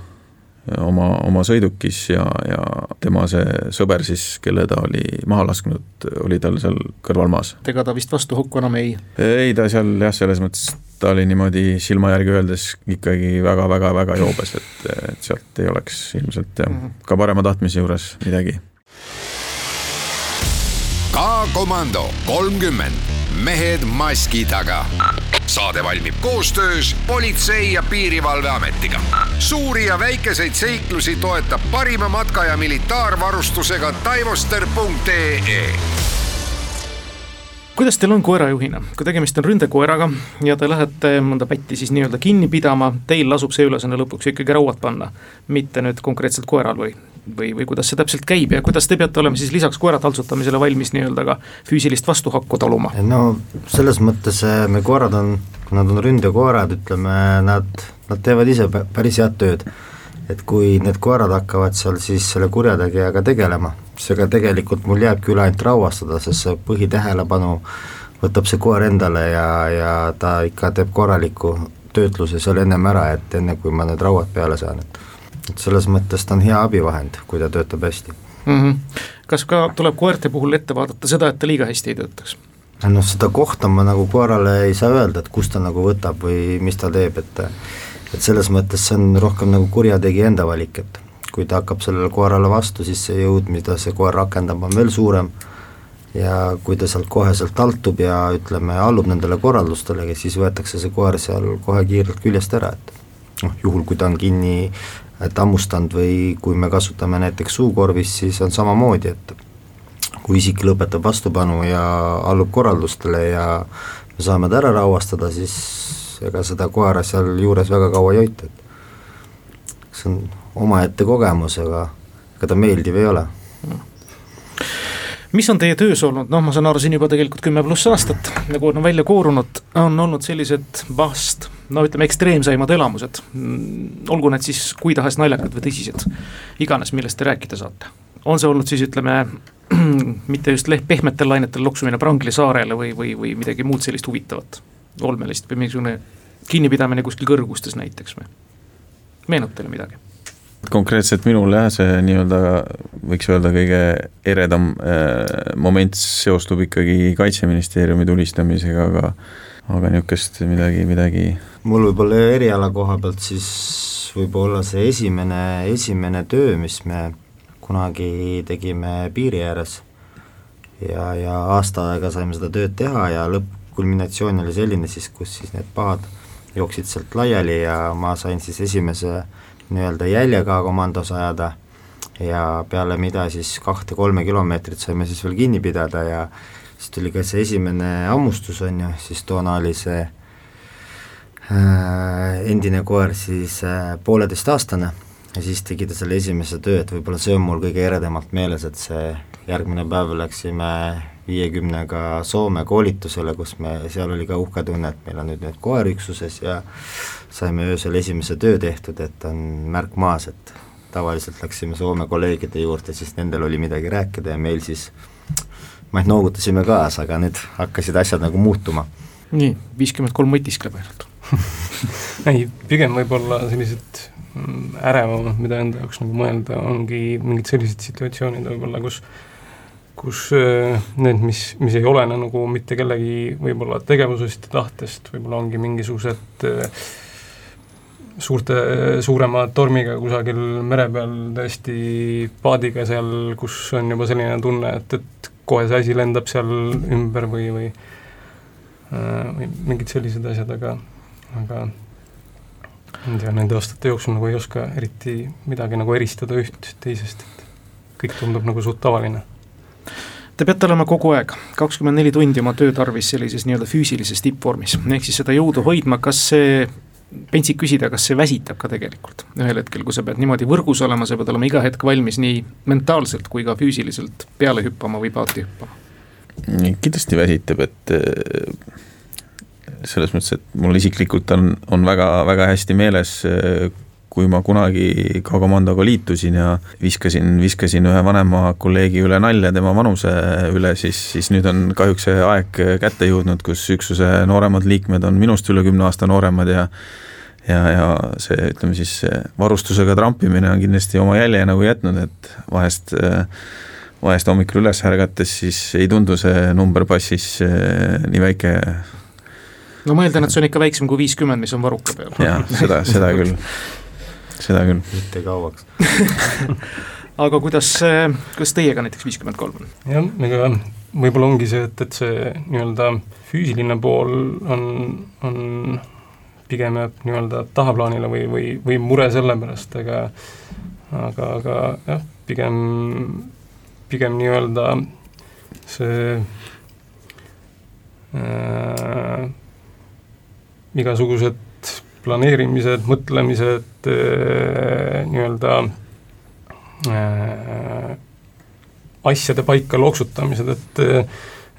oma, oma sõidukis ja, ja tema see sõber siis, kelle ta oli maha lasknud, oli tal seal kõrval maas. ega ta vist vastu hukku enam ei? ei, ta seal jah, selles mõttes ta oli niimoodi silma järgi öeldes ikkagi väga-väga-väga joobes, et, et sealt ei oleks ilmselt jah, mhm. ka parema tahtmise juures midagi K-komando kolmkümmend, mehed maski taga. Saade valmib koostöös Politsei- ja Piirivalveametiga. suuri ja väikeseid seiklusi toetab parima matka- ja militaarvarustusega taivoster.ee kuidas teil on koerajuhina, kui tegemist on ründekoeraga ja te lähete mõnda pätti siis nii-öelda kinni pidama, teil lasub see ülesanne lõpuks ikkagi rauad panna, mitte nüüd konkreetselt koeral või või, või kuidas see täpselt käib ja kuidas te peate olema siis lisaks koera taltsutamisele valmis nii-öelda ka füüsilist vastuhakku taluma? no selles mõttes eh, me koerad on, nad on ründekoerad, ütleme, nad, nad teevad ise päris head tööd. Et kui need koerad hakkavad seal siis selle kurjategijaga tegelema, siis ega tegelikult mul jääbki üle ainult rauastada, sest see põhitähelepanu võtab see koer endale ja, ja ta ikka teeb korraliku töötluse seal ennem ära, et enne kui ma need rauad peale saan, et et selles mõttes ta on hea abivahend, kui ta töötab hästi mm. -hmm. kas ka tuleb koerte puhul ette vaadata seda, et ta liiga hästi ei töötaks? noh, seda kohta ma nagu koerale ei saa öelda, et kust ta nagu võtab või mis ta teeb, et et selles mõttes see on rohkem nagu kurjategija enda valik, et kui ta hakkab sellele koerale vastu, siis see jõud, mida see koer rakendab, on veel suurem. Ja kui ta sealt koheselt altub ja ütleme, allub nendele korraldustele, siis võetakse see koer seal kohe kiirelt küljest ära, et noh, juhul kui ta on kinni tammustanud või kui me kasutame näiteks suukorvis, siis on samamoodi, et kui isik lõpetab vastupanu ja allub korraldustele ja me saame ta ära rauastada, siis ega seda koera seal juures väga kaua ei hoita, et see on omaette kogemus, aga ega ta meeldiv ei ole. Mis on teie töös olnud, noh, ma saan aru, siin juba tegelikult kümme pluss aastat, nagu on välja koorunud, on olnud sellised vast no ütleme, ekstreemsaimad elamused, olgu need siis kui tahes naljakad või tõsised, iganes, millest te rääkida saate. on see olnud siis ütleme, mitte just pehmetel lainetel loksumine Prangli saarele või, või, või midagi muud sellist huvitavat, olmelist või mingisugune kinnipidamine kuskil kõrgustes näiteks või, meenub teile midagi? konkreetselt minul jah, see nii-öelda võiks öelda kõige eredam äh, moment seostub ikkagi Kaitseministeeriumi tulistamisega, aga aga niisugust midagi, midagi mul võib-olla eriala koha pealt siis võib-olla see esimene, esimene töö, mis me kunagi tegime piiri ääres ja, ja aasta aega saime seda tööd teha ja lõppkulminatsioon oli selline siis, kus siis need pahad jooksid sealt laiali ja ma sain siis esimese nii-öelda jäljega komandos ajada. Ja peale mida siis kahte-kolme kilomeetrit saime siis veel kinni pidada ja siis tuli ka see esimene hammustus, on ju, siis toona oli see Äh, endine koer siis äh, pooleteistaastane ja siis tegi ta selle esimese töö, et võib-olla see on mul kõige eredamalt meeles, et see järgmine päev läksime viiekümnega Soome koolitusele, kus me, seal oli ka uhke tunne, et meil on nüüd need koer üksuses ja saime öösel esimese töö tehtud, et on märk maas, et tavaliselt läksime Soome kolleegide juurde, siis nendel oli midagi rääkida ja meil siis ma ei noogutasime kaasa, aga nüüd hakkasid asjad nagu muutuma. nii, viiskümmend kolm mõtiskleb ainult ei, pigem võib-olla sellised mm, ärevamad, mida enda jaoks nagu mõelda, ongi mingid sellised situatsioonid võib-olla, kus kus äh, need, mis, mis ei olene nagu mitte kellegi võib-olla tegevusest ja tahtest, võib-olla ongi mingisugused äh, suurte, suurema tormiga kusagil mere peal tõesti paadiga seal, kus on juba selline tunne, et, et kohe see asi lendab seal ümber või, või äh, või mingid sellised asjad, aga aga ma ei tea, nende aastate jooksul nagu ei oska eriti midagi nagu eristada üht teisest, et kõik tundub nagu suht tavaline. Te peate olema kogu aeg, kakskümmend neli tundi oma töö tarvis sellises nii-öelda füüsilises tippvormis, ehk siis seda jõudu hoidma, kas see pentsik küsida, kas see väsitab ka tegelikult? Ühel hetkel, kui sa pead niimoodi võrgus olema, sa pead olema iga hetk valmis nii mentaalselt kui ka füüsiliselt peale hüppama või paati hüppama? kindlasti väsitab, et selles mõttes, et mul isiklikult on, on väga, väga hästi meeles, kui ma kunagi ka komandoga liitusin ja viskasin, viskasin ühe vanema kolleegi üle nalja tema vanuse üle, siis, siis nüüd on kahjuks see aeg kätte jõudnud, kus üksuse nooremad liikmed on minust üle kümne aasta nooremad ja ja, ja see, ütleme siis varustusega trampimine on kindlasti oma jälje nagu jätnud, et vahest vahest hommikul üles ärgates, siis ei tundu see number passis nii väike no ma eeldan, et see on ikka väiksem kui viiskümmend, mis on varuka peal. jah, seda, seda küll, seda küll. mitte kauaks aga kuidas, kuidas teiega näiteks viiskümmend kolm on? jah, ega võib-olla ongi see, et, et see nii-öelda füüsiline pool on, on pigem jääb nii-öelda tahaplaanile või, või, või mure selle pärast, aga aga, aga jah, pigem, pigem nii-öelda see äh, igasugused planeerimised, mõtlemised, äh, nii-öelda äh, asjade paika loksutamised, et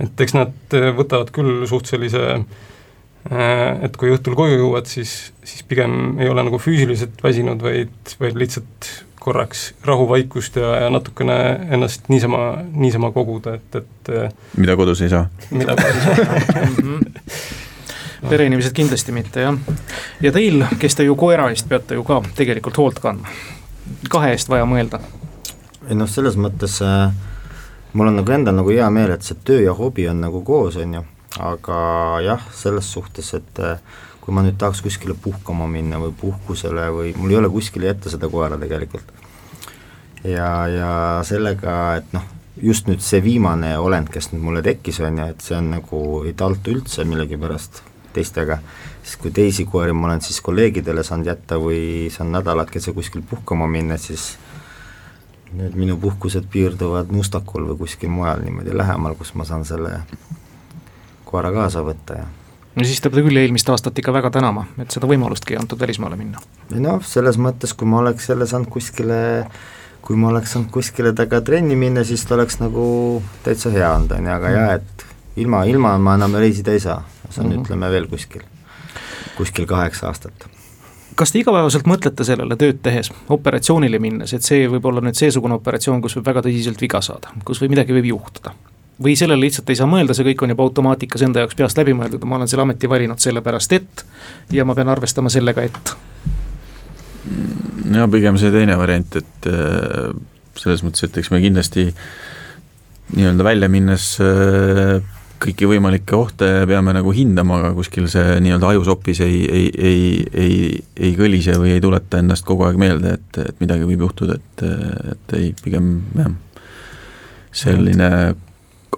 et eks nad võtavad küll suht sellise et kui õhtul koju jõuad, siis, siis pigem ei ole nagu füüsiliselt väsinud, vaid, vaid lihtsalt korraks rahuvaikust ja, ja natukene ennast niisama, niisama koguda, et, et mida kodus ei saa? mida kodus ei saa pereinimesed kindlasti mitte, jah. ja teil, kes te ju koera eest peate ju ka tegelikult hoolt kandma, kahe eest vaja mõelda. ei noh, selles mõttes äh, mul on nagu endal nagu hea meel, et see töö ja hobi on nagu koos, on ju, aga jah, selles suhtes, et äh, kui ma nüüd tahaks kuskile puhkama minna või puhkusele või mul ei ole kuskile jätta seda koera tegelikult. ja, ja sellega, et noh, just nüüd see viimane olend, kes nüüd mulle tekkis, on ju, et see on nagu, ei taltu üldse millegipärast teistega, siis kui teisi koeri ma olen siis kolleegidele saanud jätta või saan nädalakese kuskil puhkama minna, siis need minu puhkused piirduvad Mustakul või kuskil mujal niimoodi lähemal, kus ma saan selle koera kaasa võtta ja no siis te peate küll eelmist aastat ikka väga tänama, et seda võimalustki ei antud välismaale minna. noh, selles mõttes, kui ma oleks jälle saanud kuskile, kui ma oleks saanud kuskile temaga trenni minna, siis ta oleks nagu täitsa hea olnud, on ju, aga mm. jah, et ilma, ilma ma enam reisida ei saa, see on mm, -hmm. ütleme veel kuskil, kuskil kaheksa aastat kas te igapäevaselt mõtlete sellele tööd tehes, operatsioonile minnes, et see võib olla nüüd seesugune operatsioon, kus võib väga tõsiselt viga saada, kus või midagi võib juhtuda? või sellele lihtsalt ei saa mõelda, see kõik on juba automaatikas enda jaoks peast läbi mõeldud, ma olen selle ameti valinud sellepärast, et ja ma pean arvestama sellega, et. no pigem see teine variant, et äh, selles mõttes, et eks me kindlasti nii-öelda välja minnes äh, kõiki võimalikke ohte peame nagu hindama, aga kuskil see nii-öelda ajusopis ei, ei, ei, ei, ei kõlise või ei tuleta ennast kogu aeg meelde, et, et midagi võib juhtuda, et, et ei, pigem jah, selline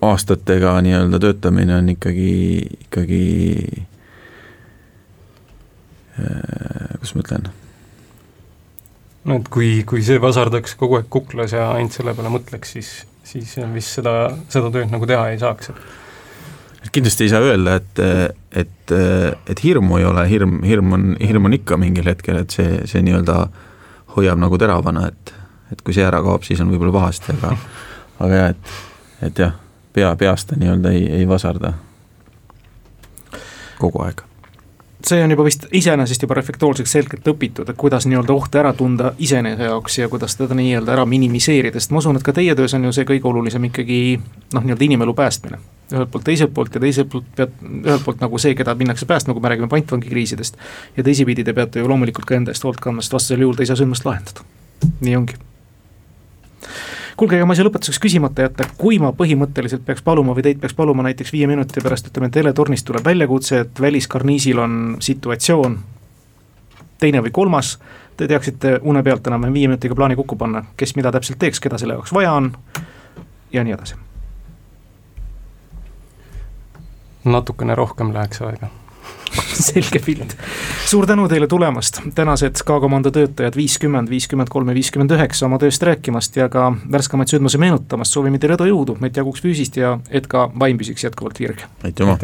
aastatega nii-öelda töötamine on ikkagi, ikkagi äh, kuidas ma ütlen? no et kui, kui see vasardaks kogu aeg kuklas ja ainult selle peale mõtleks, siis, siis vist seda, seda tööd nagu teha ei saaks, et kindlasti ei saa öelda, et, et, et hirmu ei ole, hirm, hirm on, hirm on ikka mingil hetkel, et see, see nii-öelda hoiab nagu teravana, et, et kui see ära kaob, siis on võib-olla pahasti, aga aga jah, et, et jah pea, peast ta nii-öelda ei, ei vasarda. Kogu aeg see on juba vist iseenesest juba reflektoorseks selgelt õpitud, et kuidas nii-öelda ohte ära tunda iseenese jaoks ja kuidas teda nii-öelda ära minimiseerida, sest ma usun, et ka teie töös on ju see kõige olulisem ikkagi noh, nii-öelda inimelu päästmine. ühelt poolt, teiselt poolt ja teiselt poolt pead, ühelt poolt nagu see, keda minnakse päästma, kui me räägime pantvangikriisidest. ja teisipidi te peate ju loomulikult ka enda eest hoolt kandma, sest vastasel juhul te ei saa sündmust lahendada. nii ongi kuulge, ega ma ei saa lõpetuseks küsimata jätta, kui ma põhimõtteliselt peaks paluma või teid peaks paluma näiteks viie minuti pärast, ütleme, teletornist tuleb väljakutse, et väliskarniisil on situatsioon, teine või kolmas, te teaksite une pealt enam-vähem viie minutiga plaani kokku panna, kes mida täpselt teeks, keda selle jaoks vaja on ja nii edasi. natukene rohkem läheks aega selge pilt. suur tänu teile tulemast, tänased K-komando töötajad viiskümmend, viiskümmend kolm ja viiskümmend üheksa oma tööst rääkimast ja ka värskemaid sündmusi meenutamast, soovime teile edu, jõudu, et jaguks füüsist ja et ka vaim püsiks jätkuvalt virge. aitüma.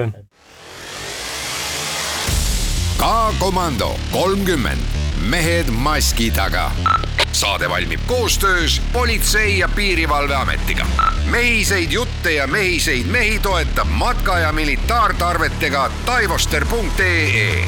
K-komando kolmkümmend, mehed maski taga saade valmib koostöös Politsei- ja Piirivalveametiga. mehiseid jutte ja mehiseid mehi toetab matka- ja militaartarvetega taivoster.ee